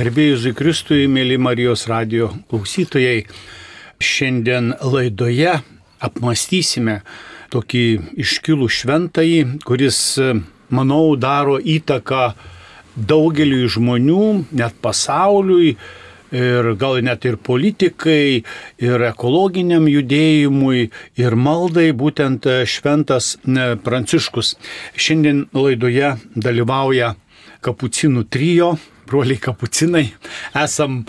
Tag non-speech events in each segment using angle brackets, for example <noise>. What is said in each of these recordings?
Garbėjus Kristui, mėly Marijos radio klausytojai, šiandien laidoje apmastysime tokį iškilų šventąjį, kuris, manau, daro įtaką daugeliu žmonių, net pasauliui, ir gal net ir politikai, ir ekologiniam judėjimui, ir maldai būtent šventas Pranciškus. Šiandien laidoje dalyvauja kapucinų trijo broliai kapucinai, esam,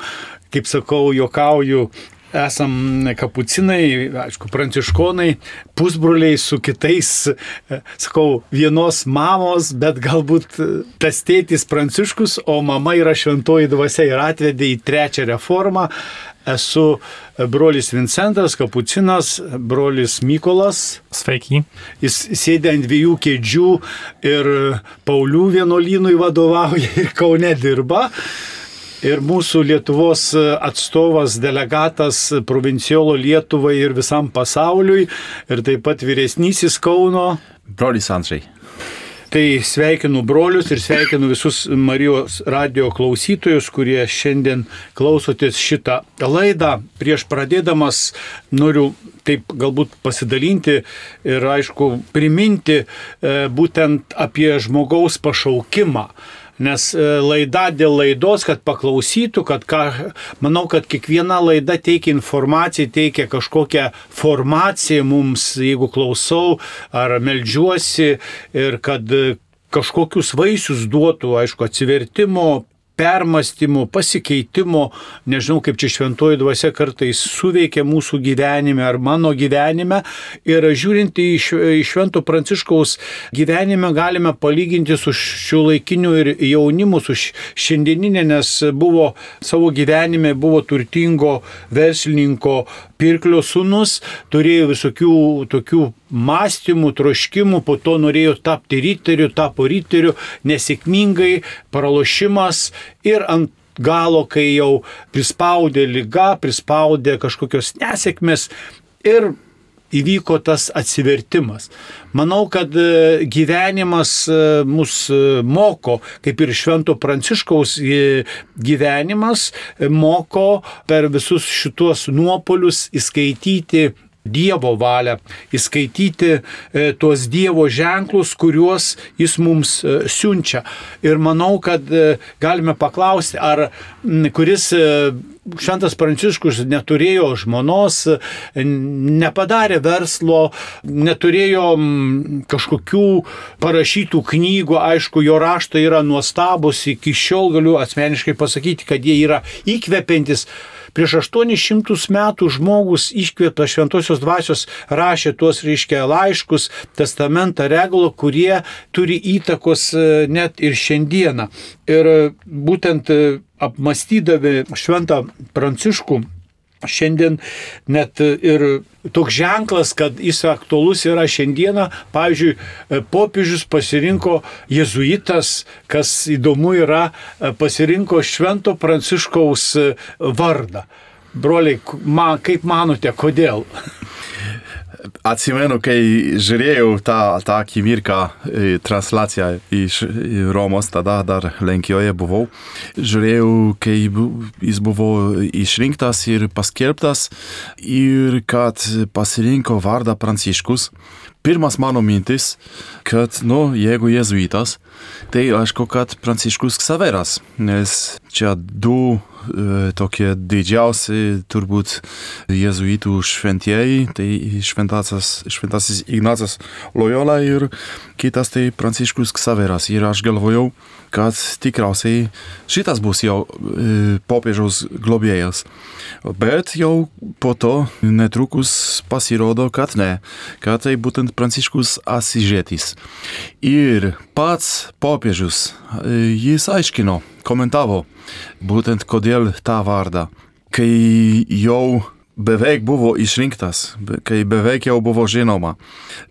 kaip sakau, jokauju, esam kapucinai, aišku, pranciškonai, pusbroliai su kitais, sakau, vienos mamos, bet galbūt tas tėtis pranciškus, o mama yra šventoji dvasia ir atvedė į trečią reformą. Esu brolis Vincentas, kapucinas, brolis Mykolas. Sveiki. Jis sėdė ant dviejų kėdžių ir Paulių vienuolynui vadovauja ir Kaune dirba. Ir mūsų Lietuvos atstovas, delegatas provinciolo Lietuvai ir visam pasauliui. Ir taip pat vyresnysis Kauno. Brolis Andžiai. Tai sveikinu brolius ir sveikinu visus Marijos radio klausytojus, kurie šiandien klausotės šitą laidą. Prieš pradėdamas noriu taip galbūt pasidalinti ir aišku priminti e, būtent apie žmogaus pašaukimą nes e, laida dėl laidos, kad paklausytų, kad ką, manau, kad kiekviena laida teikia informaciją, teikia kažkokią formaciją mums, jeigu klausau ar melžiuosi ir kad kažkokius vaisius duotų, aišku, atsivertimo, permastymų, pasikeitimo, nežinau kaip čia šventoji dvasia kartais suveikia mūsų gyvenime ar mano gyvenime. Ir žiūrint į švento pranciškaus gyvenime galime palyginti su šiuo laikiniu ir jaunimu, su šiandieninė, nes buvo savo gyvenime, buvo turtingo verslininko pirklio sunus, turėjo visokių tokių mąstymų, troškimų, po to norėjo tapti ryteriu, tapo ryteriu, nesėkmingai, pralošimas ir ant galo, kai jau prispaudė lyga, prispaudė kažkokios nesėkmės ir įvyko tas atsivertimas. Manau, kad e, gyvenimas e, mus e, moko, kaip ir Švento Pranciškaus gyvenimas, moko per visus šituos nuopolius įskaityti Dievo valią, įskaityti e, tuos Dievo ženklus, kuriuos Jis mums e, siunčia. Ir manau, kad e, galime paklausti, ar kuris Šventas Pranciškus neturėjo žmonos, nepadarė verslo, neturėjo kažkokių parašytų knygų, aišku, jo raštai yra nuostabus, iki šiol galiu asmeniškai pasakyti, kad jie yra įkvepiantis. Prieš 800 metų žmogus iškvėptas šventosios dvasios rašė tuos, reiškia, laiškus, testamentą, regulą, kurie turi įtakos e, net ir šiandieną. Ir būtent e, apmastydami šventą pranciškų, Šiandien net ir toks ženklas, kad jis aktualus yra šiandieną, pavyzdžiui, popiežius pasirinko jezuitas, kas įdomu yra, pasirinko švento pranciškaus vardą. Broliai, man, kaip manote, kodėl? Atsimenu, kai žiūrėjau tą, tą akimirką transliaciją iš Romos, tada dar Lenkijoje buvau, žiūrėjau, kai jis buvo išrinktas ir paskelbtas ir kad pasirinko vardą Pranciškus. Pirmas mano mintis, kad, nu, jeigu jezuitas, tai aišku, kad Pranciškus Ksaveras, nes čia du tokie didžiausi turbūt jezuitų šventieji, tai šventasis, šventasis Ignacas Loyola ir kitas tai Pranciškus Ksaveras. Ir aš galvojau, kad tikriausiai šitas bus jau e, popiežiaus globėjas. Bet jau po to netrukus pasirodo, kad ne, kad tai būtent Pranciškus Asižėtis. Ir pats popiežius, e, jis aiškino, komentavo, būtent kodėl tą vardą. Kai jau beveik buvo išrinktas, kai beveik jau buvo žinoma,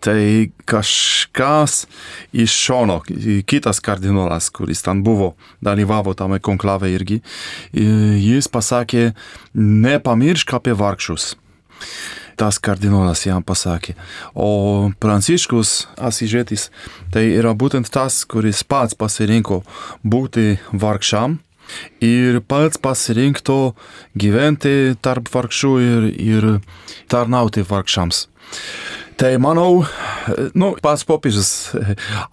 tai kažkas iš šono, kitas kardinolas, kuris ten buvo, dalyvavo tame konklave irgi, jis pasakė, nepamiršk apie vargšus tas kardinolas jam pasakė. O Pranciškus Asižėtis tai yra būtent tas, kuris pats pasirinko būti vargšam ir pats pasirinkto gyventi tarp vargšų ir, ir tarnauti vargšams. Tai manau, nu, pats popiežius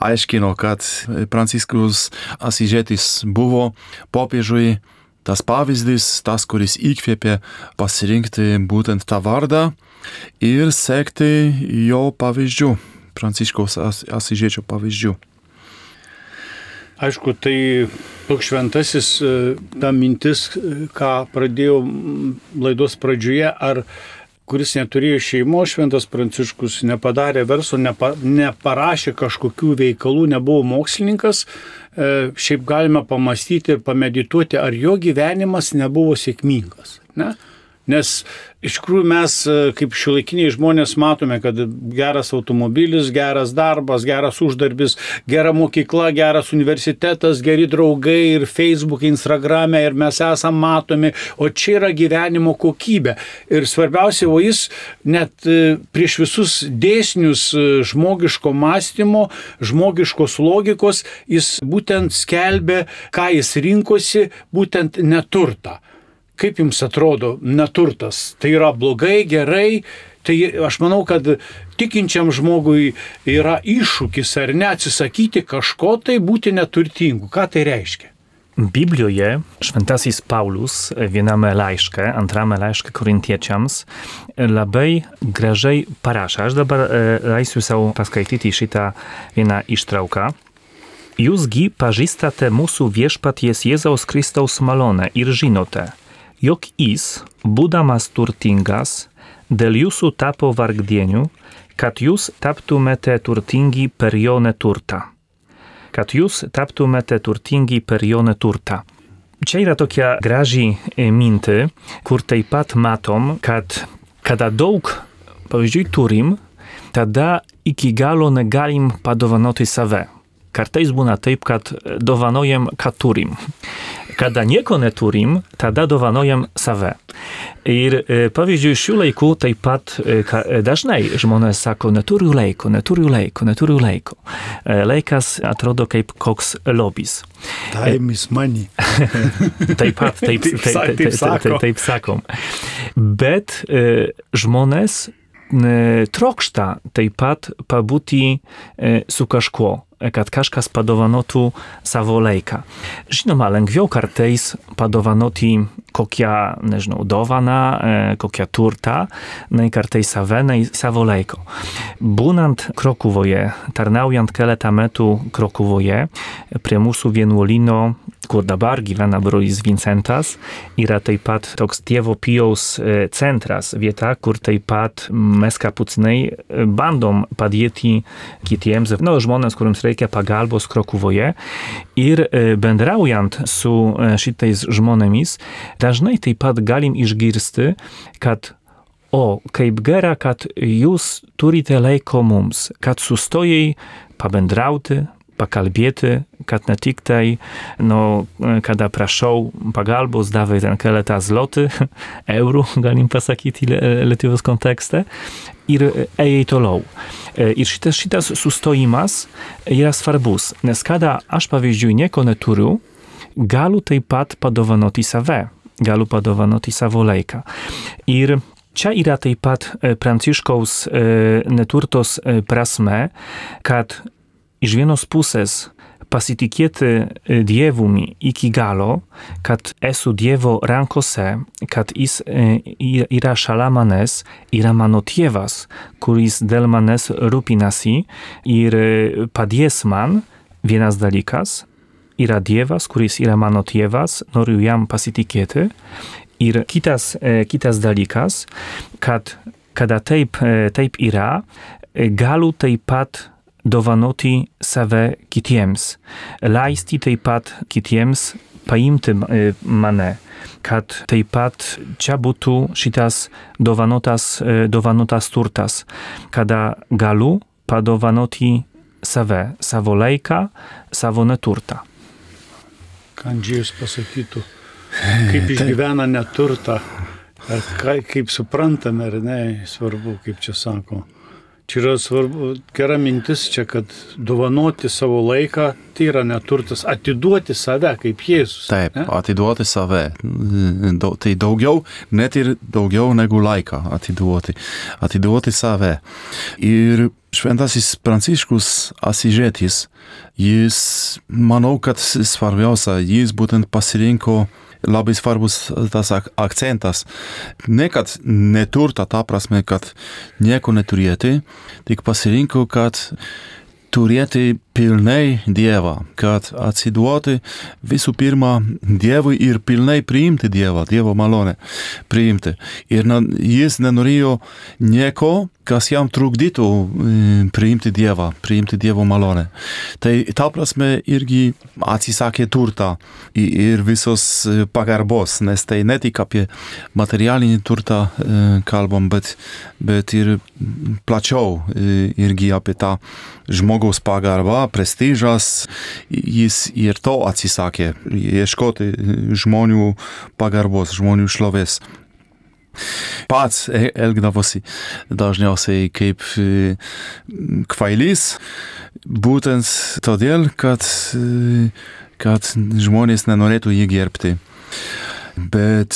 aiškino, kad Pranciškus Asižėtis buvo popiežiui tas pavyzdys, tas, kuris įkvėpė pasirinkti būtent tą vardą ir sekti jo pavyzdžių, Pranciškaus Asižiečio pavyzdžių. Aišku, tai toks šventasis, e, ta mintis, e, ką pradėjau laidos pradžioje, ar kuris neturėjo šeimos, šventas pranciškus nepadarė verslo, nepa, neparašė kažkokių veikalų, nebuvo mokslininkas, e, šiaip galime pamastyti ir pamedituoti, ar jo gyvenimas nebuvo sėkmingas. Ne? Nes iš tikrųjų mes e, kaip šiuolaikiniai žmonės matome, kad geras automobilis, geras darbas, geras uždarbis, gera mokykla, geras universitetas, geri draugai ir Facebook, Instagram'e ir mes esam matomi, o čia yra gyvenimo kokybė. Ir svarbiausia, o jis net e, prieš visus dėsnius e, žmogiško mąstymo, žmogiškos logikos, jis būtent skelbė, ką jis rinkosi, būtent neturtą. Kaip jums atrodo neturtas? Tai yra blogai, gerai? Tai aš manau, kad tikinčiam žmogui yra iššūkis ar ne atsisakyti kažko tai būti neturtingu. Ką tai reiškia? Biblijoje šventasis Paulus viename laiške, antrame laiške korintiečiams, labai gražiai parašė. Aš dabar e, leisiu savo paskaityti šitą vieną ištrauką. Jūsgi pažįstate mūsų viešpaties Jėzaus Kristaus malonę ir žinote, jog jis, būdamas turtingas, dėl jūsų tapo vargdieniu, kad jūs taptumėte turtingi per jo neturtą. Kad jūs taptumėte turtingi per jo neturtą. Čia yra tokia graži minti, kur taip pat matom, kad kada daug, pavyzdžiui, turim, tada iki galo negalim padovanoti save. Kartais būna taip, kad dovanojam, ką turim. Kada nieko neturim, tada dovanojem save. Ir e, pavyzdžiui, šių laikų taip pat e, e, dažnai žmonės sako, neturiu laiko, neturiu laiko, neturiu laiko. Laikas atrodo kaip koks lobis. Time is money. taip pat, taip, taip, taip, taip, taip, taip sakom. Bet žmonės trokšta taip pat pabūti su kažkuo kad kažkas padovanotų savo laiką. Žinoma, lengviau kartais padovanoti kokią, nežinau, dovaną, kokią turtą, nei kartais save, nei savo laiko. Būnant Krokuvoje, tarnaujant keletą metų Krokuvoje, prie mūsų vienuolino kur dabar gyvena brolis Vincentas, yra taip pat toks Dievo Pijaus centras, vieta, kur taip pat mes kapucinai bandom padėti kitiems, no, žmonės, kuriems reikia pagalbos Krokuvoje. Ir bendraujant su šitais žmonėmis, dažnai taip pat galim išgirsti, kad O, kaip gera, kad jūs turite laiko mums, kad sustojai pabendrauti, pakalbėti, kad ne tik tai, no, kada prašau pagalbos, dawaj ten keletą zloty, <laughs> eurų, <laughs> galim pasakyti Lietuvos kontekste, ir ėjai toliau. Ir šitas, šitas sustojimas yra svarbus, nes kada aš pavyzdžiui nieko neturiu, galiu taip pat padovanoti save, galiu padovanoti savo laiką. Ir Čia yra taip pat Pranciškaus neturtos prasme, kad iš vienos pusės pasitikėti Dievumi iki galo, kad esu Dievo rankose, kad jis yra šalia manęs, yra mano tėvas, kuris dėl manęs rūpinasi ir padės man, vienas dalykas, yra Dievas, kuris yra mano tėvas, noriu jam pasitikėti. Ir kitas, kitas dalykas, kad kada taip, taip yra, galiu taip pat dovanoti save kitiems, leisti taip pat kitiems paimti mane, kad taip pat čia būtų šitas dovanotas, dovanotas turtas, kada galiu padovanoti save, savo laiką, savo neturtą. Kandžius pasakytų, kaip <laughs> išgyvena neturtą, ar kaip suprantame, ar ne, svarbu, kaip čia sako Čia yra svarbu, gera mintis čia, kad dovanoti savo laiką tai yra neturtas, atiduoti save kaip Jėzus. Taip, ne? atiduoti save. Tai daugiau, net ir daugiau negu laiką atiduoti. Atiduoti save. Ir šventasis Pranciškus Asižėtis, jis, manau, kad svarbiausia, jis būtent pasirinko labai svarbus tas akcentas. Ne kad neturta ta prasme, kad nieko neturėti, tik pasirinko, kad turėti pilnai Dievą, kad atsiduoti visų pirma Dievui ir pilnai priimti Dievą, Dievo malonę priimti. Ir jis nenorėjo nieko, kas jam trukdytų priimti Dievą, priimti Dievo malonę. Tai ta prasme irgi atsisakė turtą ir visos pagarbos, nes tai ne tik apie materialinį turtą kalbam, bet, bet ir plačiau irgi apie tą žmogaus pagarbą, prestižas, jis ir to atsisakė, ieškoti žmonių pagarbos, žmonių šlovės. Pats elgdavosi dažniausiai kaip kvailys, būtent todėl, kad, kad žmonės nenorėtų jį gerbti. Bet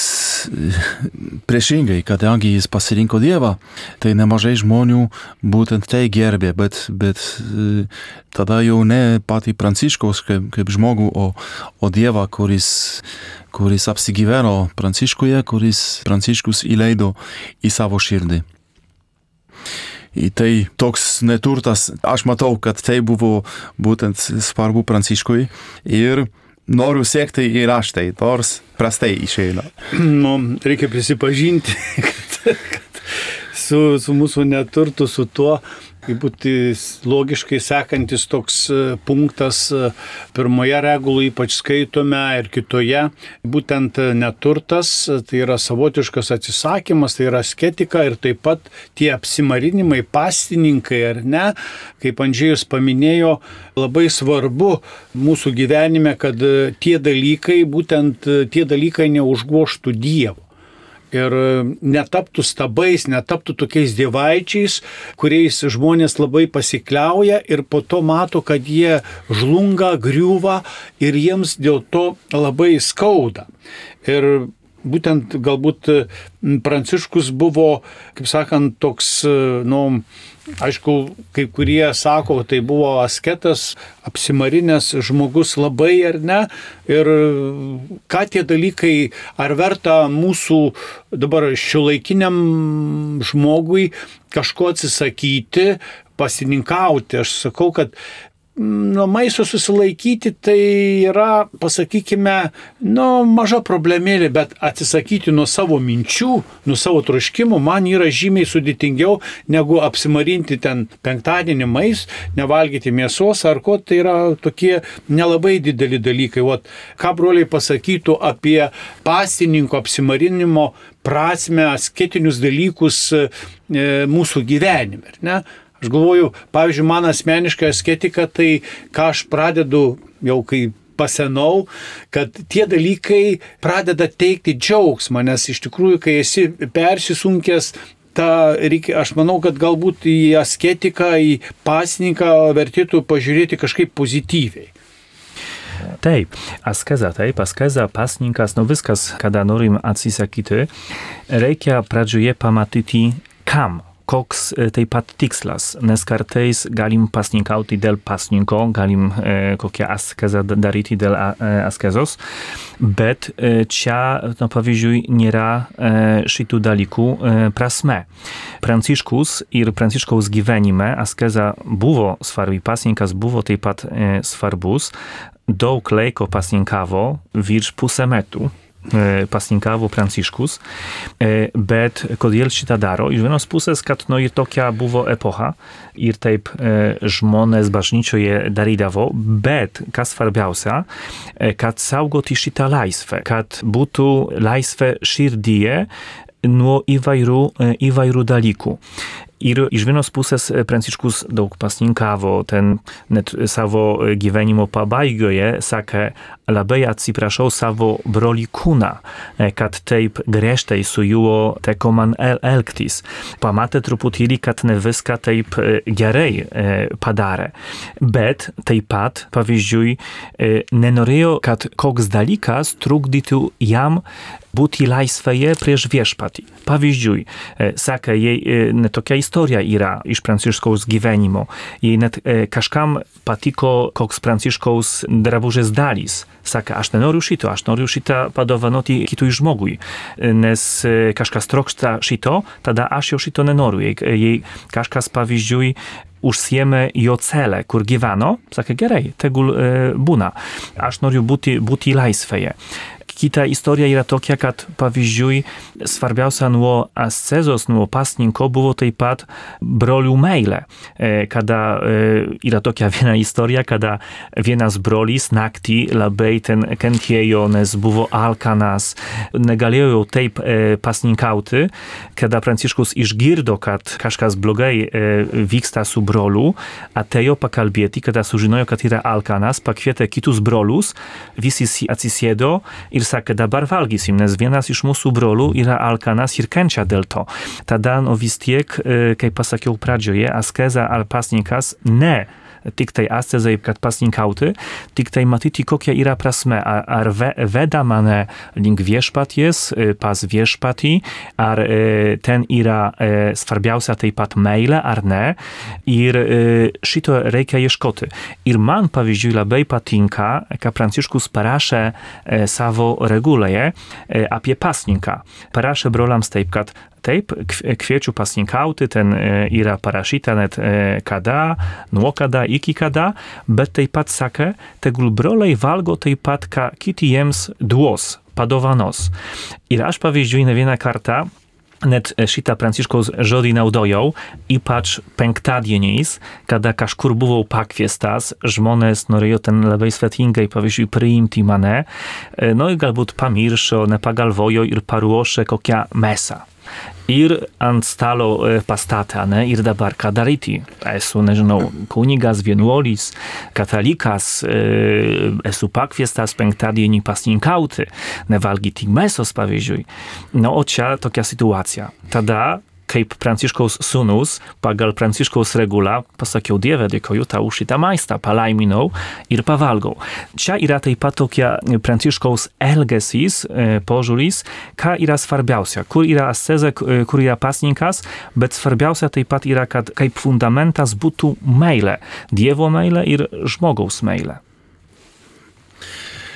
priešingai, kadangi jis pasirinko Dievą, tai nemažai žmonių būtent tai gerbė, bet, bet tada jau ne patį Pranciškaus kaip, kaip žmogų, o, o Dievą, kuris, kuris apsigyveno Pranciškuje, kuris Pranciškus įleido į savo širdį. I tai toks neturtas, aš matau, kad tai buvo būtent svarbu Pranciškui ir noriu siekti ir aš tai, nors prastai išeina. Nu, reikia prisipažinti, <laughs> kad, su, su mūsų neturtu, su tuo, kaip būti logiškai sekantis toks e, punktas e, pirmoje regulų ypač skaitome ir kitoje, būtent neturtas, tai yra savotiškas atsisakymas, tai yra asketika ir taip pat tie apsimarinimai, pastininkai ar ne, kaip Andžėjus paminėjo, labai svarbu mūsų gyvenime, kad tie dalykai, būtent tie dalykai neužgoštų Dievo ir netaptų stabais, netaptų tokiais dievaičiais, kuriais žmonės labai pasikliauja ir po to mato, kad jie žlunga, griūva ir jiems dėl to labai skauda. Ir būtent galbūt Pranciškus buvo, kaip sakant, toks, nu, Aišku, kai kurie sako, tai buvo asketas, apsimarinęs žmogus labai ar ne. Ir ką tie dalykai, ar verta mūsų dabar šiuolaikiniam žmogui kažko atsisakyti, pasininkauti. Aš sakau, kad nuo maisto susilaikyti tai yra, pasakykime, nu, maža problemėlė, bet atsisakyti nuo savo minčių, nuo savo troškimų man yra žymiai sudėtingiau negu apsimarinti ten penktadienį mais, nevalgyti mėsos ar ko, tai yra tokie nelabai dideli dalykai. O ką broliai pasakytų apie pasininko apsimarinimo prasme, asketinius dalykus e, mūsų gyvenime. Ne? Aš galvoju, pavyzdžiui, man asmeniškai asketika, tai ką aš pradedu jau kai pasenau, kad tie dalykai pradeda teikti džiaugsmą, nes iš tikrųjų, kai esi persisunkęs, ta, reikia, aš manau, kad galbūt į asketiką, į pasninką vertėtų pažiūrėti kažkaip pozityviai. Taip, askeza, taip, askeza, pasninkas, no viskas, kada norim atsisakyti, reikia pradžioje pamatyti, kam koks taip pat tikslas, nes kartais galim pasninkauti dėl pasninko, galim e, kokią askezę daryti dėl a, e, askezos, bet e, čia, na pavyzdžiui, nėra e, šitų dalykų e, prasme. Pranciškus ir Pranciškaus gyvenime askeza buvo svarbi, pasninkas buvo taip pat e, svarbus, daug laiko pasninkavo virš pusę metų E, pasninkavo Pranciškus, e, bet kodėl šitą daro? Iš vienos pusės, kad nu, ir tokia buvo epocha ir taip e, žmonės bažnyčioje darydavo, bet kas svarbiausia, kad saugoti šitą laisvę, kad būtų laisvė širdyje nuo įvairių, įvairių dalykų. Ir iš vienos pusės Pranciškus daug pasninkavo, ten net savo gyvenimo pabaigoje sakė, labai atsiprašau savo broli kūną, kad taip griežtai su juo teko man el elgtis. Pamatė truputėlį, kad ne viską taip gerai padarė. Bet taip pat, pavyzdžiui, nenorėjo, kad koks dalykas trukdytų jam būti laisvėje prieš viešpatį. Pavyzdžiui, sakė, jei ne tokia istorija yra iš pranciškaus gyvenimo, jei net kažkam patiko koks pranciškaus drabužės dalys, sakė, aš nenoriu šito, aš noriu šitą padovanoti kitui žmogui, nes kažkas trokšta šito, tada aš jau šito nenoriu. Jei, jei kažkas, pavyzdžiui, užsiemė jo celę, kur gyveno, sakė gerai, tegul e, būna. Aš noriu būti, būti laisvėje. Kita istorija yra tokia, kad pavyzdžiui svarbiausia nuo ascezos, nuo pasninko buvo taip pat brolių meilė. Kada yra tokia viena istorija, kada vienas brolis naktį labai ten kentėjo, nes buvo alkanas, negalėjo taip pasninkauti, kada Pranciškus išgirdo, kad kažkas blogai vyksta su broliu, atėjo pakalbėti, kada sužinojo, kad yra alkanas, pakvietė kitus brolius, visi atsisėdo ir sakė, dabar valgysim, nes vienas iš mūsų brolių yra alkanas ir kenčia dėl to. Tada, vis tiek, kaip pasakiau pradžioje, askeza ar pasnikas ne tiktai ascezai, kad pasninkauti, tiktai matyti, kokia yra prasme, ar, ar ve, veda mane link viešpaties, pas viešpatį, ar ten yra svarbiausia taip pat meilė ar ne. Ir šito reikia ieškoti. Ir man, pavyzdžiui, labai patinka, ką Pranciškus parašė savo regulėje apie pasninką. Parašė broliams taip, kad Taip, kviečiu pasninkauti, ten yra parašyta net kada, nuo kada, iki kada, bet taip pat sakė, tegul broliai valgo taip pat, ką kiti jiems duos, padovanos. Ir aš pavyzdžiui ne vieną kartą net šitą pranciškaus žodį naudojau, ypač penktadieniais, kada kažkur buvau pakviestas, žmonės norėjo ten labai svetingai, pavyzdžiui, priimti mane, no i galbūt pamiršo, nepagalvojo ir paruošė kokią mesą. Ir ant stalo pastatė, ne, ir dabar ką daryti. Esu, nežinau, kunigas, vienuolis, katalikas, esu pakviestas penktadienį pasninkauti, nevalgyti mesos, pavyzdžiui. No, o čia tokia sytuacja. Tada kaip Pranciškaus sūnus, pagal Pranciškaus regulą pasakiau Dieve, dėkoju tau už šitą maistą, palaiminau ir pavalgau. Čia yra taip pat tokia Pranciškaus elgesys, požiūris, ką yra svarbiausia, kur yra asceza, kur yra pasninkas, bet svarbiausia taip pat yra, kad kaip fundamentas būtų meilė, Dievo meilė ir žmogaus meilė.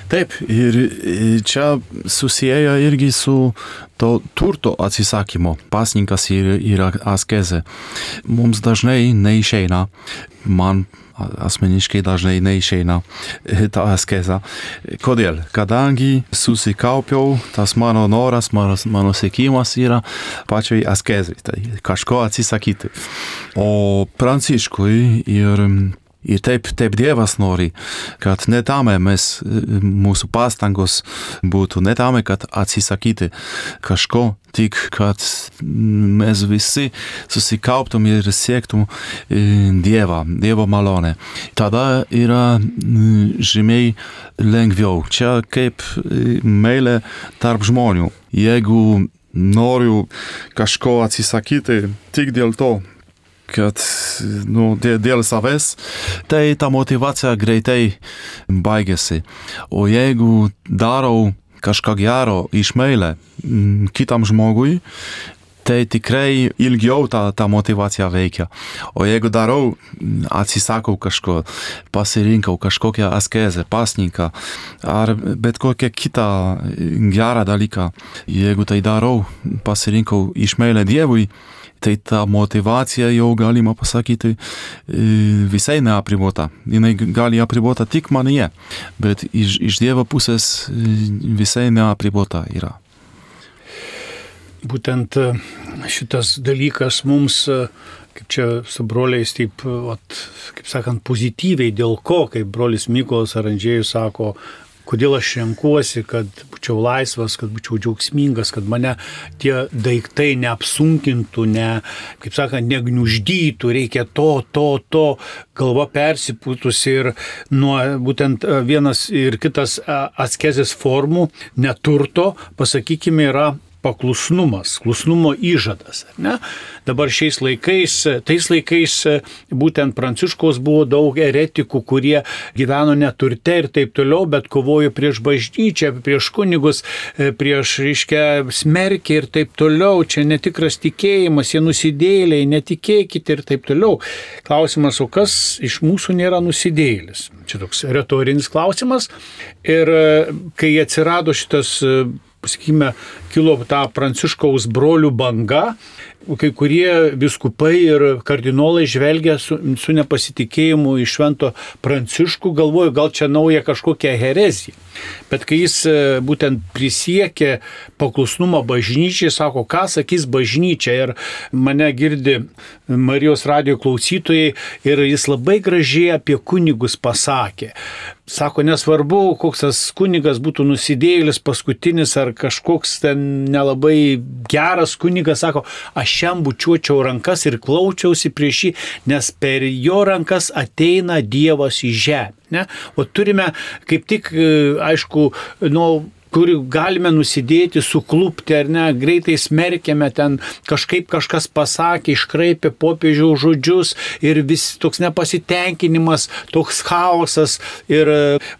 Taip, ir čia susiję irgi su to turto atsisakymo. Pasninkas ir, ir askezė. Mums dažnai neišeina, man asmeniškai dažnai neišeina ta askeza. Kodėl? Kadangi susikaupiau, tas mano noras, mano, mano siekimas yra pačiai askezai, tai kažko atsisakyti. O Pranciškui ir Ir taip, taip Dievas nori, kad ne tame mēs, mūsu pastangos būtu, ne tame, kad atsisakyti kažko, tik kad mēs visi susikauptum ir siektum Dievą, Dievo malonę. Tada yra žymiai lengviau. Čia kaip meilė tarp žmonių. Jeigu noriu kažko atsisakyti tik dėl to, kad nu, dėl savęs, tai ta motivacija greitai baigėsi. O jeigu darau kažką gero iš meilę kitam žmogui, tai tikrai ilgiau ta, ta motivacija veikia. O jeigu darau, atsisakau kažko, pasirinkau kažkokią askezę, pasninką ar bet kokią kitą gerą dalyką, jeigu tai darau, pasirinkau iš meilę Dievui, tai ta motivacija jau galima pasakyti visai neapribota. Jinai gali apribota tik manyje, bet iš, iš Dievo pusės visai neapribota yra. Būtent šitas dalykas mums, kaip čia su broliais, taip, at, kaip sakant, pozityviai, dėl ko, kaip brolis Mykolas Arandžėjus sako, kodėl aš renkuosi, kad būčiau laisvas, kad būčiau džiaugsmingas, kad mane tie daiktai neapsunkintų, ne, kaip sakant, negniuždytų, reikia to, to, to, galva persipūtusi ir nuo būtent e, vienas ir kitas e, askezės formų neturto, pasakykime, yra paklusnumas, klusnumo įžadas. Dabar šiais laikais, tais laikais būtent Pranciškos buvo daug eretikų, kurie gyveno neturte ir taip toliau, bet kovojo prieš bažnyčią, prieš kunigus, prieš, reiškia, smerkį ir taip toliau. Čia netikras tikėjimas, jie nusidėliai, netikėkite ir taip toliau. Klausimas, o kas iš mūsų nėra nusidėlis? Čia toks retorinis klausimas. Ir kai atsirado šitas sakykime, kilo ta pranciškaus brolių banga, kai kurie viskupai ir kardinolai žvelgia su, su nepasitikėjimu į švento pranciškų, galvoju, gal čia nauja kažkokia herezija. Bet kai jis e, būtent prisiekė paklusnumą bažnyčiai, sako, ką sakys bažnyčia ir mane girdi Marijos radio klausytojai ir jis labai gražiai apie kunigus pasakė. Sako, nesvarbu, koks tas kunigas būtų nusidėjėlis paskutinis ar kažkoks ten nelabai geras kunigas, sako, aš šiam bučiuočiau rankas ir klaučiausi prieš jį, nes per jo rankas ateina Dievas į žemę. Ne? O turime kaip tik, aišku, nu, kur galime nusidėti, suklupti ar ne, greitai smerkėme ten, kažkaip kažkas pasakė, iškraipė popiežių žodžius ir vis toks nepasitenkinimas, toks chaosas ir e,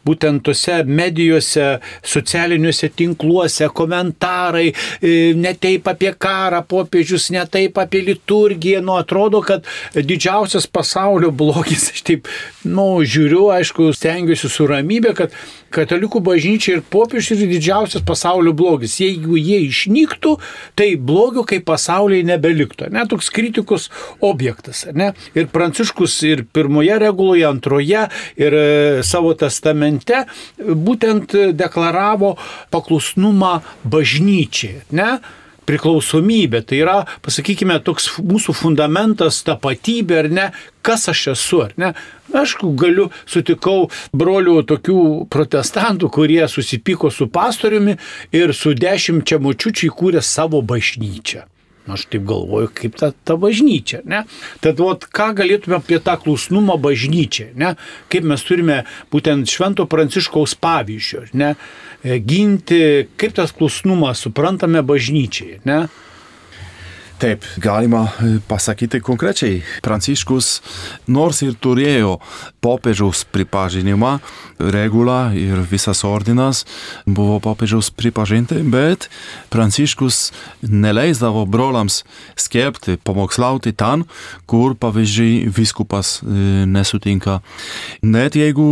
būtent tose medijose, socialiniuose tinkluose, komentarai, e, ne taip apie karą, popiežius, ne taip apie liturgiją, nu atrodo, kad didžiausias pasaulio blogis, aš taip, nu, žiūriu, aišku, stengiuosi su ramybė, kad katalikų bažnyčia ir popiežius yra didžiausias pasaulio blogis. Jeigu jie išnyktų, tai blogio kaip pasaulyje nebeliktų. Ne, toks kritikus objektas. Ne? Ir Pranciškus ir pirmoje reguloje, antroje ir e, savo testamente būtent deklaravo paklusnumą bažnyčiai. Ne? Priklausomybė, tai yra, pasakykime, toks mūsų fundamentas, tapatybė ar ne, kas aš esu, ar ne. Aš galiu, sutikau brolių tokių protestantų, kurie susipyko su pastoriumi ir su dešimčia močiučiai kūrė savo bažnyčią. Aš taip galvoju, kaip ta, ta bažnyčia. Ne? Tad vat, ką galėtume apie tą klusnumą bažnyčią, ne? kaip mes turime būtent Švento Pranciškaus pavyzdžio, ne? E, ginti, kaip tas klusnumas suprantame bažnyčiai. Ne? Taip, galima e, pasakyti konkrečiai. Pranciškus nors ir turėjo popiežiaus pripažinimą, regulą ir visas ordinas buvo popiežiaus pripažinti, bet Pranciškus neleisdavo brolams skelbti, pamokslauti ten, kur pavyzdžiui viskupas e, nesutinka. Net jeigu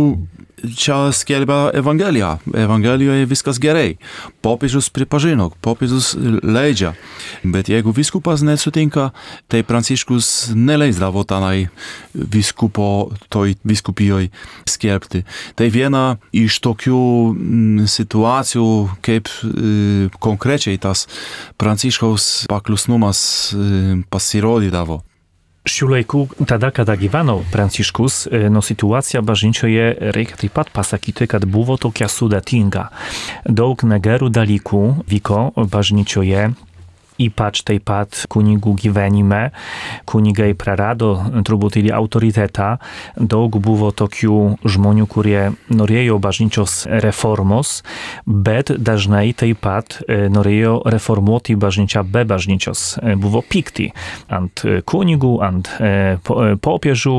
čia skelbia Evangelija. Evangelijoje viskas gerai. Popiežius pripažino, popiežius leidžia. Bet jeigu viskupas nesutinka, tai Pranciškus neleisdavo tenai viskupo toj viskupijoj skelbti. Tai viena iš tokių mm, situacijų, kaip e, konkrečiai tas Pranciškaus paklusnumas e, pasirodydavo. Šių laikų, tada, kada gyveno Pranciškus, no situacija bažnyčioje reikia taip pat pasakyti, kad buvo tokia sudėtinga. Daug negerų dalykų vyko bažnyčioje, ypač taip pat kunigų gyvenime. Kunigai prarado truputėlį autoritetą. Daug buvo tokių žmonių, kurie norėjo bažnyčios reformos, bet dažnai taip pat norėjo reformuoti bažnyčią be bažnyčios. Buvo pikti ant kunigų, ant popiežių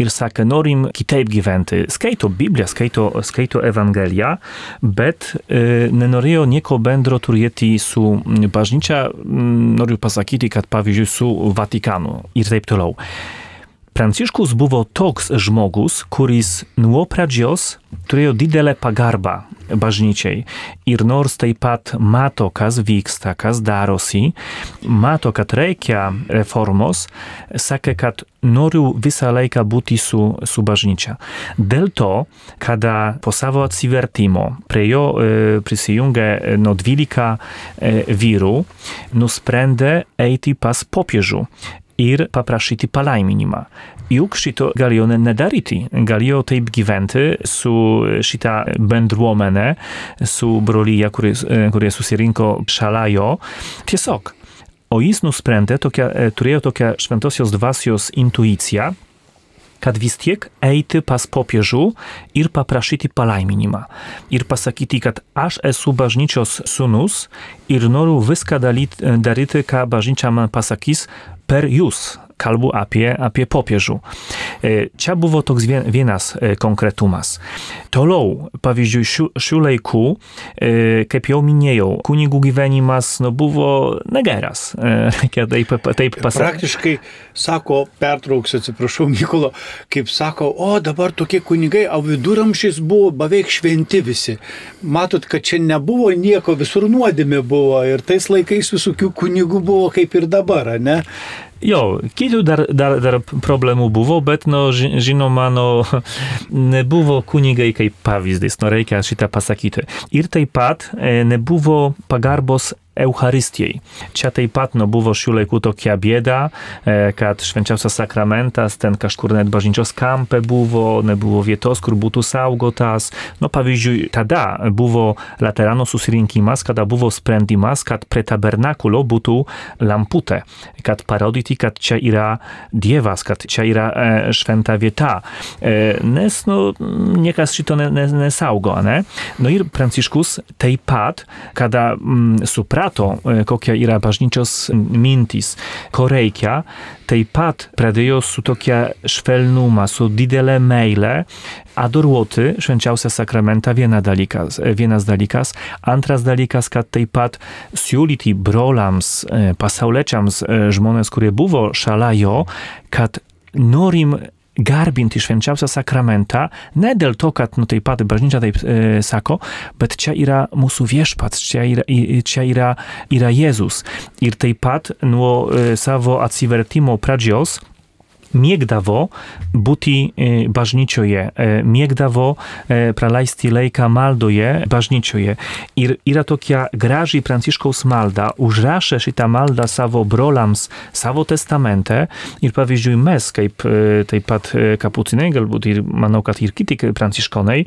ir sakė, norim kitaip gyventi. Skaito Biblią, skaito, skaito Ewangelię, bet nenorėjo nieko bendro turėti su bažnyčia noriu pasakyti, kad pavyzdžiui su Vatikanu ir taip toliau. Pranciškus buvo toks žmogus, kuris nuo pradžios turėjo didelę pagarbą bažnyčiai. Ir nors taip pat mato, kas vyksta, kas darosi, mato, kad reikia reformos, sakė, kad noriu visą laiką būti su, su bažnyčia. Dėl to, kada po savo atsivertimo prie jo e, prisijungė no 12 e, vyrų, nusprendė eiti pas popiežių ir paprašyti palaiminimą. Juk šito galėjo nedaryti. Galėjo taip gyventi su šitą bendruomenę, su brolyje, kurie, kurie susirinko šalajo. Tiesiog. O jis nusprendė, tokia, turėjo tokią šventosios dvasios intuiciją, kad vis tiek eiti pas popiežių ir paprašyti palaiminimą. Ir pasakyti, kad aš esu bažnyčios sunus ir noriu viską daryti, ką bažnyčia man pasakys per jūs, kalbu apie, apie popiežių. E, čia buvo toks vienas e, konkretumas. Toliau, pavyzdžiui, šių, šių laikų, e, kaip jau minėjau, kunigų gyvenimas nu, buvo negeras. <laughs> Reikia taip, taip pasakyti. Praktiškai, sako, pertrauksiu, atsiprašau, <laughs> Mykolo, kaip sako, o dabar tokie kunigai, o viduramžiais buvo beveik šventi visi. Matot, kad čia nebuvo nieko, visur nuodėmė buvo ir tais laikais visokių kunigų buvo kaip ir dabar, ne? Jo, kitų dar, dar, dar problemų <laughs> buvo, bet, no, žinoma, no, nebuvo kunigai kaip pavyzdys, no, reikia šitą pasakyti. Ir taip pat e, nebuvo pagarbos Eucharystijai. Čia taip pat nu, buvo šių laikų tokia bėda, e, kad švenčiausias sakramentas ten kažkur net bažnyčios kampe buvo, nebuvo vietos, kur būtų saugotas. Nu, pavyzdžiui, tada buvo Laterano susirinkimas, kada buvo sprendimas, kad prie tabernakulo būtų lamputė, kad parodyti, kad čia yra Dievas, kad čia yra e, šventa vieta. E, nes nu, niekas šito ne, ne, nesaugo. Ne? No ir Pranciškus taip pat, kada mm, suprato, suprato, e, kokia yra bažnyčios mintis, ko reikia, taip pat pradėjo su tokia švelnuma, su didelė meilė adoruoti švenčiausią sakramentą viena dalykas, e, vienas dalykas. Antras dalykas, kad taip pat siūlyti brolams, e, pasauliečiams žmonės, kurie buvo šalia jo, kad norim garbinti švenčiausią sakramentą, ne dėl to, kad nu, taip pat bažnyčia taip e, sako, bet čia yra mūsų viešpats, čia yra, čia yra, yra Jėzus. Ir taip pat nuo e, savo atsivertimo pradžios mėgdavo būti e, bažnyčioje, e, mėgdavo e, praleisti laiką maldoje bažnyčioje. Ir yra tokia graži pranciškaus malda, užrašė šitą maldą savo brolams savo testamente ir pavyzdžiui mes, kaip taip pat kapucinai, galbūt ir manau, kad ir kiti pranciškonai,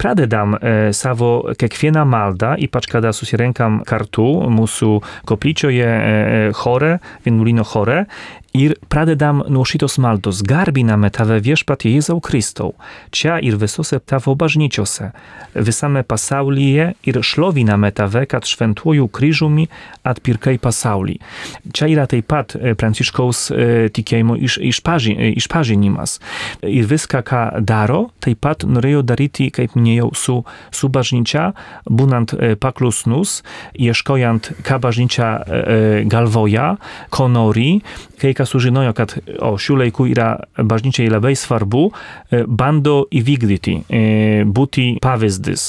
pradedam savo kiekvieną maldą, ypač kada susirenkam kartu mūsų koplyčioje chore, vienuolino chore ir pradedam nuo šitos maldos garbiname tave viešpatie Jėzau Kristau, čia ir visose tavo bažnyčiose, visame pasaulyje ir šloviname tave, kad šventuoju kryžiumi atpirkai pasaulį. Čia yra taip pat e, pranciškaus e, tikėjimo iš, išpaži, e, išpažinimas. Ir viską, ką daro, taip pat norėjo daryti, kaip minėjau, su, su bažnyčia, būnant paklusnus, ieškojant, ką bažnyčia galvoja, ko nori, kai kas sužinojo, kad o šių laikų yra bažnyčiai labai svarbu, bando įvykdyti, būti pavyzdys.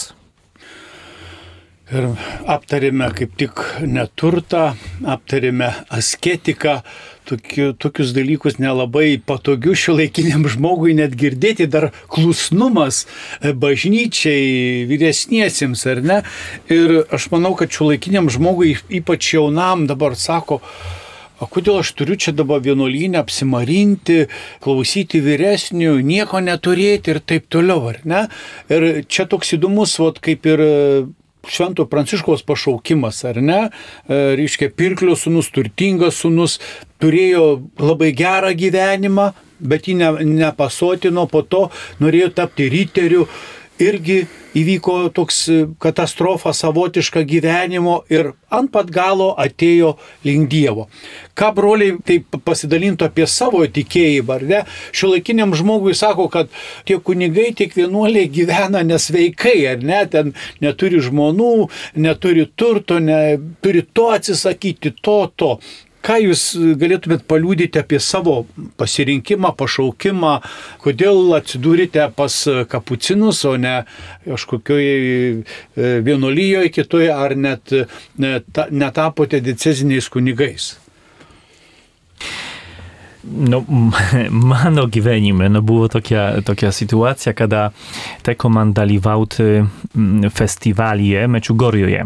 Ir aptarėme kaip tik neturtą, aptarėme asketiką, tokiu, tokius dalykus nelabai patogių šiuolaikiniam žmogui net girdėti, dar klusnumas bažnyčiai, vyresniesiems, ar ne? Ir aš manau, kad šiuolaikiniam žmogui, ypač jaunam, dabar sako, o kodėl aš turiu čia dabar vienuolynę apsimarinti, klausyti vyresnių, nieko neturėti ir taip toliau, ar ne? Ir čia toks įdomus, vat, kaip ir Švento Pranciškos pašaukimas, ar ne? E, reiškia, pirklio sunus, turtingas sunus, turėjo labai gerą gyvenimą, bet jį ne, nepasotino, po to norėjo tapti riteriu irgi įvyko toks e, katastrofa savotiška gyvenimo ir ant pat galo atėjo link Dievo. Ką broliai taip pasidalintų apie savo tikėjimą, ar ne? Šiuolaikiniam žmogui sako, kad tie kunigai, tiek vienuoliai gyvena nesveikai, ar ne? Ten neturi žmonų, neturi turto, neturi to atsisakyti, to, to. Ką jūs galėtumėt paliūdyti apie savo pasirinkimą, pašaukimą, kodėl atsidūrite pas kapucinus, o ne kažkokioje vienuolyjoje kitoje, ar net netapote deceziniais kunigais? No, <laughs> mano gyvenime no, było tokia, tokia sytuacja, kada teko man dalyvauti festivalyje Mečugorijoje.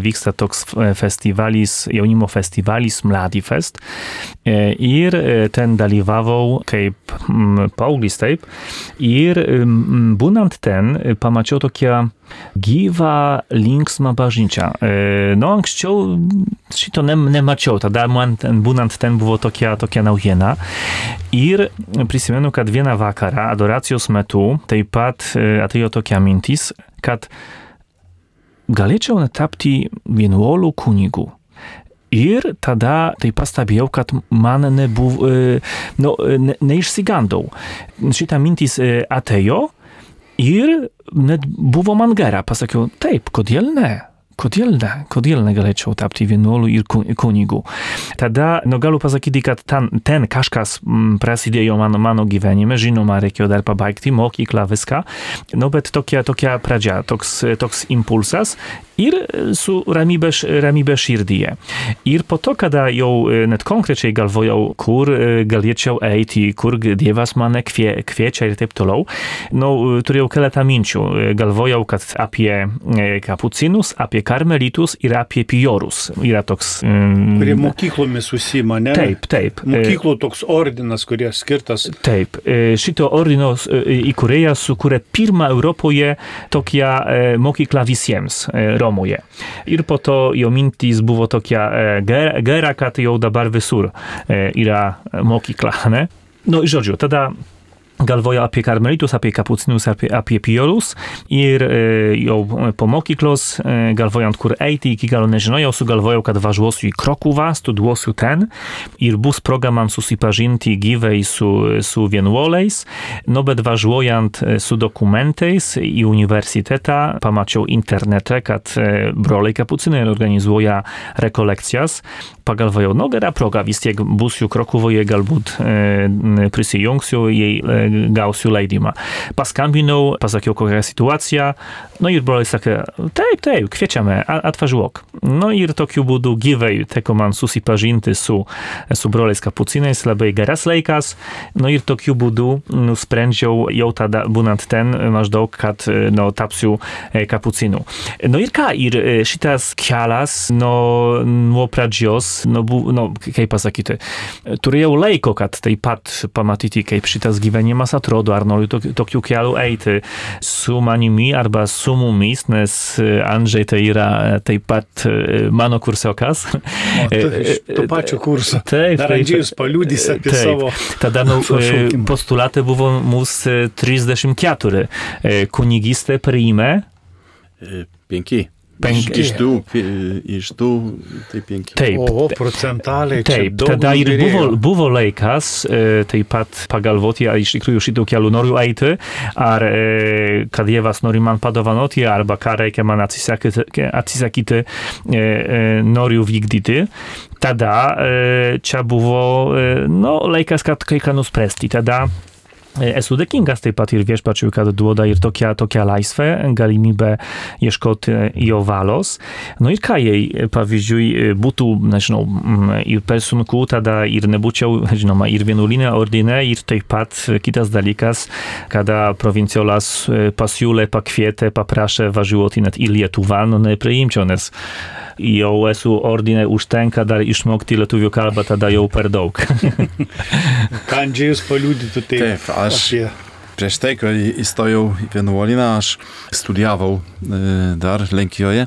Vyksta toks festivalis, jaunimo festivalis Mladi Fest. Ir ten dalyvavau kaip paauglys taip. Ir būnant ten, pamačiau tokią gyvą, linksmą bažnyčią. No, anksčiau šito ne, nemačiau, tada man ten, būnant ten buvo tokia, tokia naujiena. Ir prisimenu, kad vieną vakarą adoracijos metu taip pat atėjo tokia mintis, kad galėčiau tapti vienuoliu kunigu. Ir tada tai pastebėjau, kad man nebuvo, no, ne, neišsigandau. Šitą mintis atėjo ir net buvo man gera. Pasakiau, taip, kodėl ne? kodėl ne, kodėl negalėčiau tapti vienuoliu ir kunigu. Tada, no galiu pasakyti, kad ten, ten kažkas prasidėjo mano, mano gyvenime, žinoma, reikėjo dar pabaigti mokyklą, viską, no bet tokia, tokia pradžia, toks, toks impulsas ir su ramybė, ramybė širdyje. Ir po to, kada jau net konkrečiai galvojau, kur galėčiau eiti, kur Dievas mane kvie, kviečia ir taip toliau, no, turėjau keletą minčių. Galvojau, kad apie kapucinus, apie karmelitus ir apie pijorus. Yra toks... Mm, kurie mokyklomis užsima, ne? Taip, taip. Mokyklų toks ordinas, kurie skirtas. Taip. Šito ordino įkūrėjas sukūrė pirmą Europoje tokią mokyklą visiems Romoje. Ir po to jo mintis buvo tokia gera, gera kad jau dabar visur yra mokykla, ne? No i žodžiu, tada galvoja apie karmelitus, apie kapucinus, apie, apie pijorus ir e, jau po mokyklos, e, galvojant, kur eiti, iki galo nežinojau, sugalvojau, kad važiuosiu į Krokuvą, studiuosiu ten ir bus proga man susipažinti gyvai su, su vienuoliais, no bet važiuojant su dokumentais į universitetą, pamačiau internete, kad broliai kapucinai organizuoja rekolekcijas, pagalvojau, no gera proga, vis tiek būsiu Krokuvoje, galbūt e, prisijungsiu, jei e, gausiu leidimą. Paskambinau, pasakiau, kokia situacija, no ir broliai sakė, taip, taip, kviečiame, atvažiuok. No ir tokiu būdu gyvai teko man susipažinti su, su broliais kapucinais, labai geras laikas, no ir tokiu būdu nusprendžiau jau tada, būnant ten, maždaug, kad no, tapsiu kapucinu. No ir ką, ir šitas kelias, no, nuo pradžios, nu, bu, nu, kaip pasakyti, turėjau laiko, kad taip pat pamatyti, kaip šitas gyvenimas atrodo, ar noriu to, tokiu keliu eiti su manimi arba su mumis, nes e, Andrzej tai yra e, taip pat e, mano kursiokas. O, tu, tu pačiu kursu. Taip. Dar Andžėjus paliūdys apie taip, savo. Tada nu, postulatai buvo mūsų 34. Kunigystę priimė. 5. Penk... Iš, iš tų, iš tų, tai penki. Taip, o, procentaliai. Taip, tada ir buvo, buvo laikas, e, taip pat pagalvoti, ar iš tikrųjų šitų kelių noriu eiti, ar e, kad Dievas nori man padovanoti, arba ką reikia man atsisakyti, e, noriu vykdyti. Tada čia buvo, no, laikas, kad kai ką nuspręsti. Tada Esu dėkingas taip pat ir viešpačiui, kad duoda ir tokia, tokia laisvė, galimybė ieškoti jo valos. No ir ką jei, pavyzdžiui, būtų, nežinau, ir per sunku, tada ir nebūčiau, <laughs> žinoma, ir vienuolinė ordine, ir taip pat kitas dalykas, kada provinciolas pasiūlė, pakvietė, paprašė važiuoti net į Lietuvą, no nepriimčiau, nes jau esu ordine užtenka dar išmokti lietuvių kalbą, tada jau per daug. <laughs> Kandžiai jūs paliūdytų taip. Taip, aš apie... prieš tai, kai įstojau į vienuolyną, aš studijavau e, dar Lenkijoje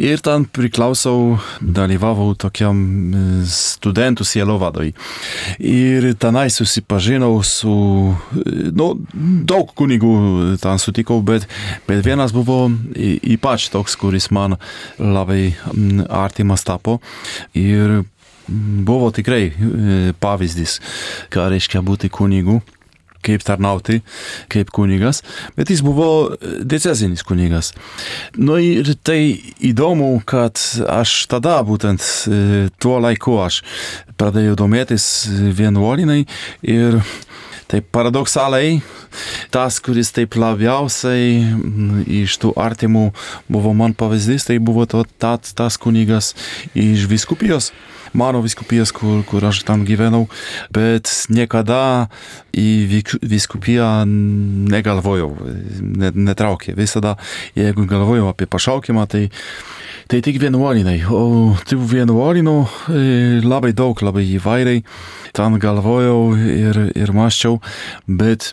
ir ten priklausau, dalyvavau tokiam e, studentų sielovadoj. Ir tenai susipažinau su, e, nu, daug kunigų ten sutikau, bet, bet vienas buvo ypač toks, kuris man labai artimas tapo. Ir buvo tikrai pavyzdys, ką reiškia būti kunigu kaip tarnauti, kaip kunigas, bet jis buvo decezinis kunigas. Nu ir tai įdomu, kad aš tada būtent tuo laiku aš pradėjau domėtis vienuolinai ir taip paradoksaliai, tas, kuris taip labiausiai iš tų artimų buvo man pavyzdys, tai buvo to, tas, tas kunigas iš viskupijos. Mano viskupijas, kur, kur aš tam gyvenau, bet niekada į viskupiją negalvojau, netraukė. Visada, jeigu galvojau apie pašaukimą, tai Tai tik vienuolinai, o tų vienuolinų labai daug, labai įvairiai, ten galvojau ir, ir maščiau, bet,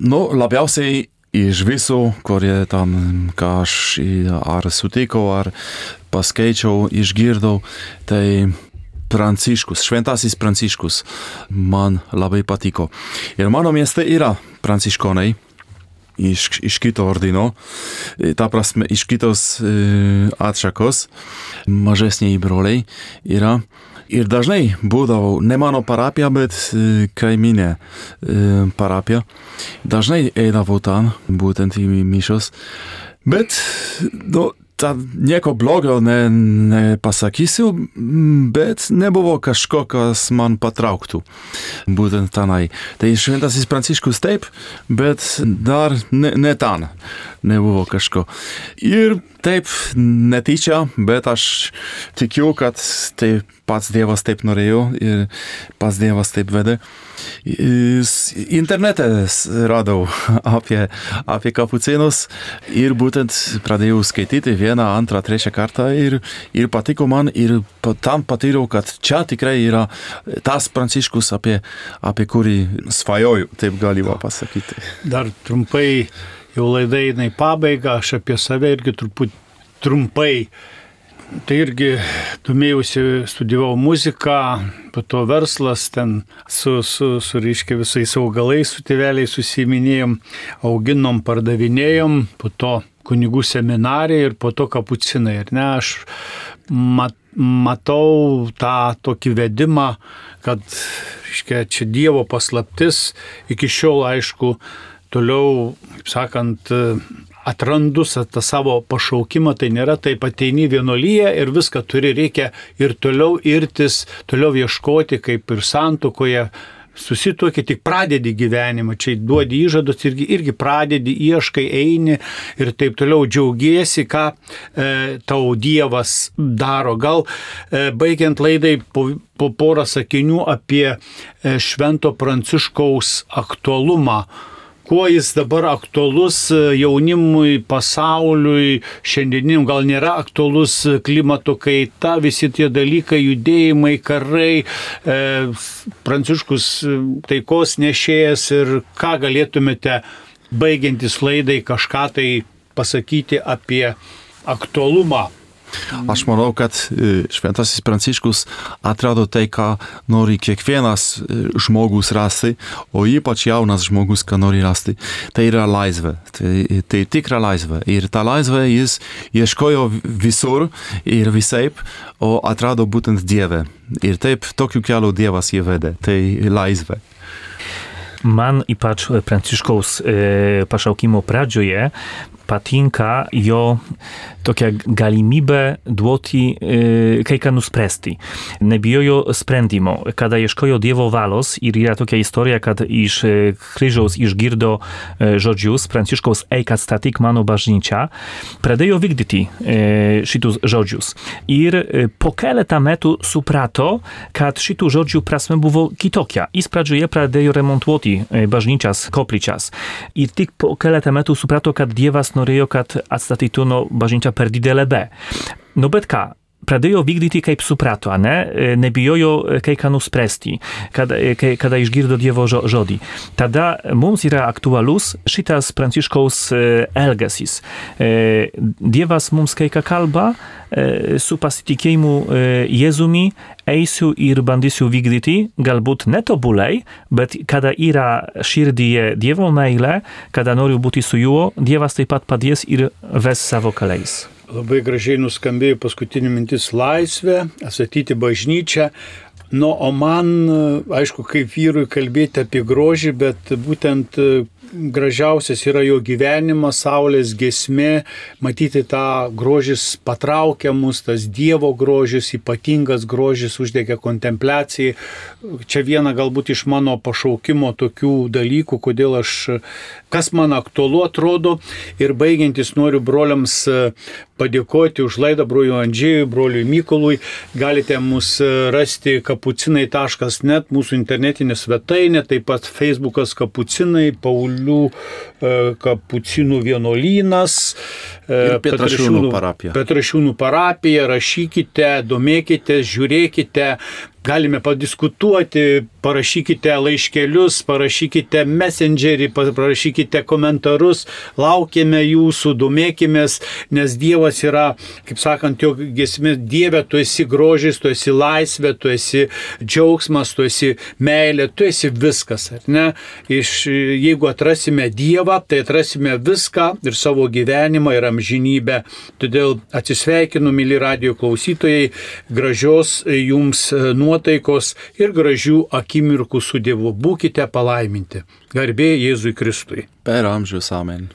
nu, labiausiai iš visų, kurie tam, ką aš ar sutikau, ar paskaičiau, išgirdau, tai Pranciškus, šventasis Pranciškus man labai patiko. Ir mano mieste yra pranciškonai, iš, iš kito ordino, ta prasme, iš kitos e, atšakos, mažesniai broliai yra. Ir dažnai būdavau ne mano parapija, bet e, kaiminė e, parapija. Dažnai eidavau ten, būtent į mišos. Bet, nu, ta nieko blogo ne, nepasakysiu, bet nebuvo kažko, kas man patrauktų būtent tenai. Tai šventasis Pranciškus taip, bet dar ne, ne ten nebuvo kažko. Ir taip, netyčia, bet aš tikiu, kad tai pats Dievas taip norėjo ir pats Dievas taip vedė. Internete radau <laughs> apie, apie kapucinus ir būtent pradėjau skaityti vieną, antrą, trečią kartą ir, ir patiko man ir tam patyriau, kad čia tikrai yra tas pranciškus, apie, apie kurį svajoju, taip galima pasakyti. Dar trumpai jau laida eina į pabaigą, aš apie save irgi truputį trumpai. Tai irgi domėjausi, studijavau muziką, po to verslas, ten su, su, su reiškia visais augalais, su tėveliais susiminėjom, auginom, pardavinėjom, po to kunigų seminarija ir po to kapucinai. Ir ne, aš mat, matau tą tokį vedimą, kad, reiškia, čia Dievo paslaptis, iki šiol aišku, toliau, kaip sakant, atrandu tą savo pašaukimą, tai nėra taip ateini vienolyje ir viską turi, reikia ir toliau irtis, toliau ieškoti, kaip ir santukoje susituokia, tik pradedi gyvenimą, čia duodi įžadus irgi, irgi pradedi, ieškai, eini ir taip toliau džiaugiesi, ką e, tau Dievas daro. Gal e, baigiant laidai po, po porą sakinių apie e, Švento Pranciškaus aktualumą kuo jis dabar aktualus e, jaunimui, pasauliui, šiandienim gal nėra aktualus klimato kaita, visi tie dalykai, judėjimai, karai, e, pranciškus e, taikos nešėjas ir ką galėtumėte baigiantis laidai kažką tai pasakyti apie aktualumą Aš manau, kad e, Šventasis Pranciškus atrado tai, ką nori kiekvienas e, žmogus rasti, o ypač jaunas žmogus, ką nori rasti. Tai yra laisvė. Tai, tai tikra laisvė. Ir tą laisvę jis ieškojo visur ir visaip, o atrado būtent Dievę. Ir taip tokiu keliu Dievas jį vedė. Tai laisvė. Man ypač Pranciškaus e, pašaukimo pradžioje patinka jo tokia galimybė duoti e, kai ką nuspręsti. Nebijojo sprendimo. Kada ieškojo Dievo valos ir yra tokia istorija, kad iš e, kryžiaus išgirdo e, žodžius Pranciškaus eik atstatyk mano bažnyčią, pradėjo vykdyti e, šitus žodžius. Ir e, po keletą metų suprato, kad šitų žodžių prasme buvo kitokia. Jis pradžioje pradėjo remontuoti e, bažnyčias, koplyčias. Ir tik po keletą metų suprato, kad Dievas norėjo, kad atstatytų no bažnyčią per didelę B. Nu bet ką, pradėjo vykdyti kaip suprato, ne? nebijojo kai ką nuspręsti, kada, kada išgirdo Dievo žodį. Tada mums yra aktualus šitas Pranciškaus elgesys. Dievas mums kai ką kalba, su pasitikėjimu Jėzumi eisiu ir bandysiu vykdyti, galbūt netobulai, bet kada yra širdyje Dievo meilė, kada noriu būti su juo, Dievas taip pat padės ir ves savo keliais. Labai gražiai nuskambėjo paskutinė mintis laisvė, atstatyti bažnyčią. Nu, o man, aišku, kaip vyrui kalbėti apie grožį, bet būtent gražiausias yra jo gyvenimas, saulės gesmė, matyti tą grožis patraukia mus, tas Dievo grožis, ypatingas grožis uždėgia kontempliacijai. Čia viena galbūt iš mano pašaukimo tokių dalykų, kodėl aš, kas man aktualu atrodo. Ir baigiantis noriu broliams padėkoti už laidą broliui Andžiui, broliui Mykolui. Galite mus rasti kapucinai.net, mūsų internetinė svetainė, taip pat Facebookas kapucinai, Paulių e, kapucinų vienolynas. E, Petrašiūnų parapija. Petrašiūnų parapija, rašykite, domėkite, žiūrėkite, galime padiskutuoti, parašykite laiškelius, parašykite messengerį, parašykite komentarus, laukiame jūsų, domėkimės, nes Dievas yra, kaip sakant, jo gesmė, Dieve, tu esi grožis, tu esi laisvė, tu esi džiaugsmas, tu esi meilė, tu esi viskas, ar ne? Iš, jeigu atrasime Dievą, tai atrasime viską ir savo gyvenimą ir amžinybę. Todėl atsisveikinu, mėly radio klausytojai, gražios jums nuotaikos ir gražių akimirkų su Dievu. Būkite palaiminti. Garbė Jėzui Kristui. Per amžius amen.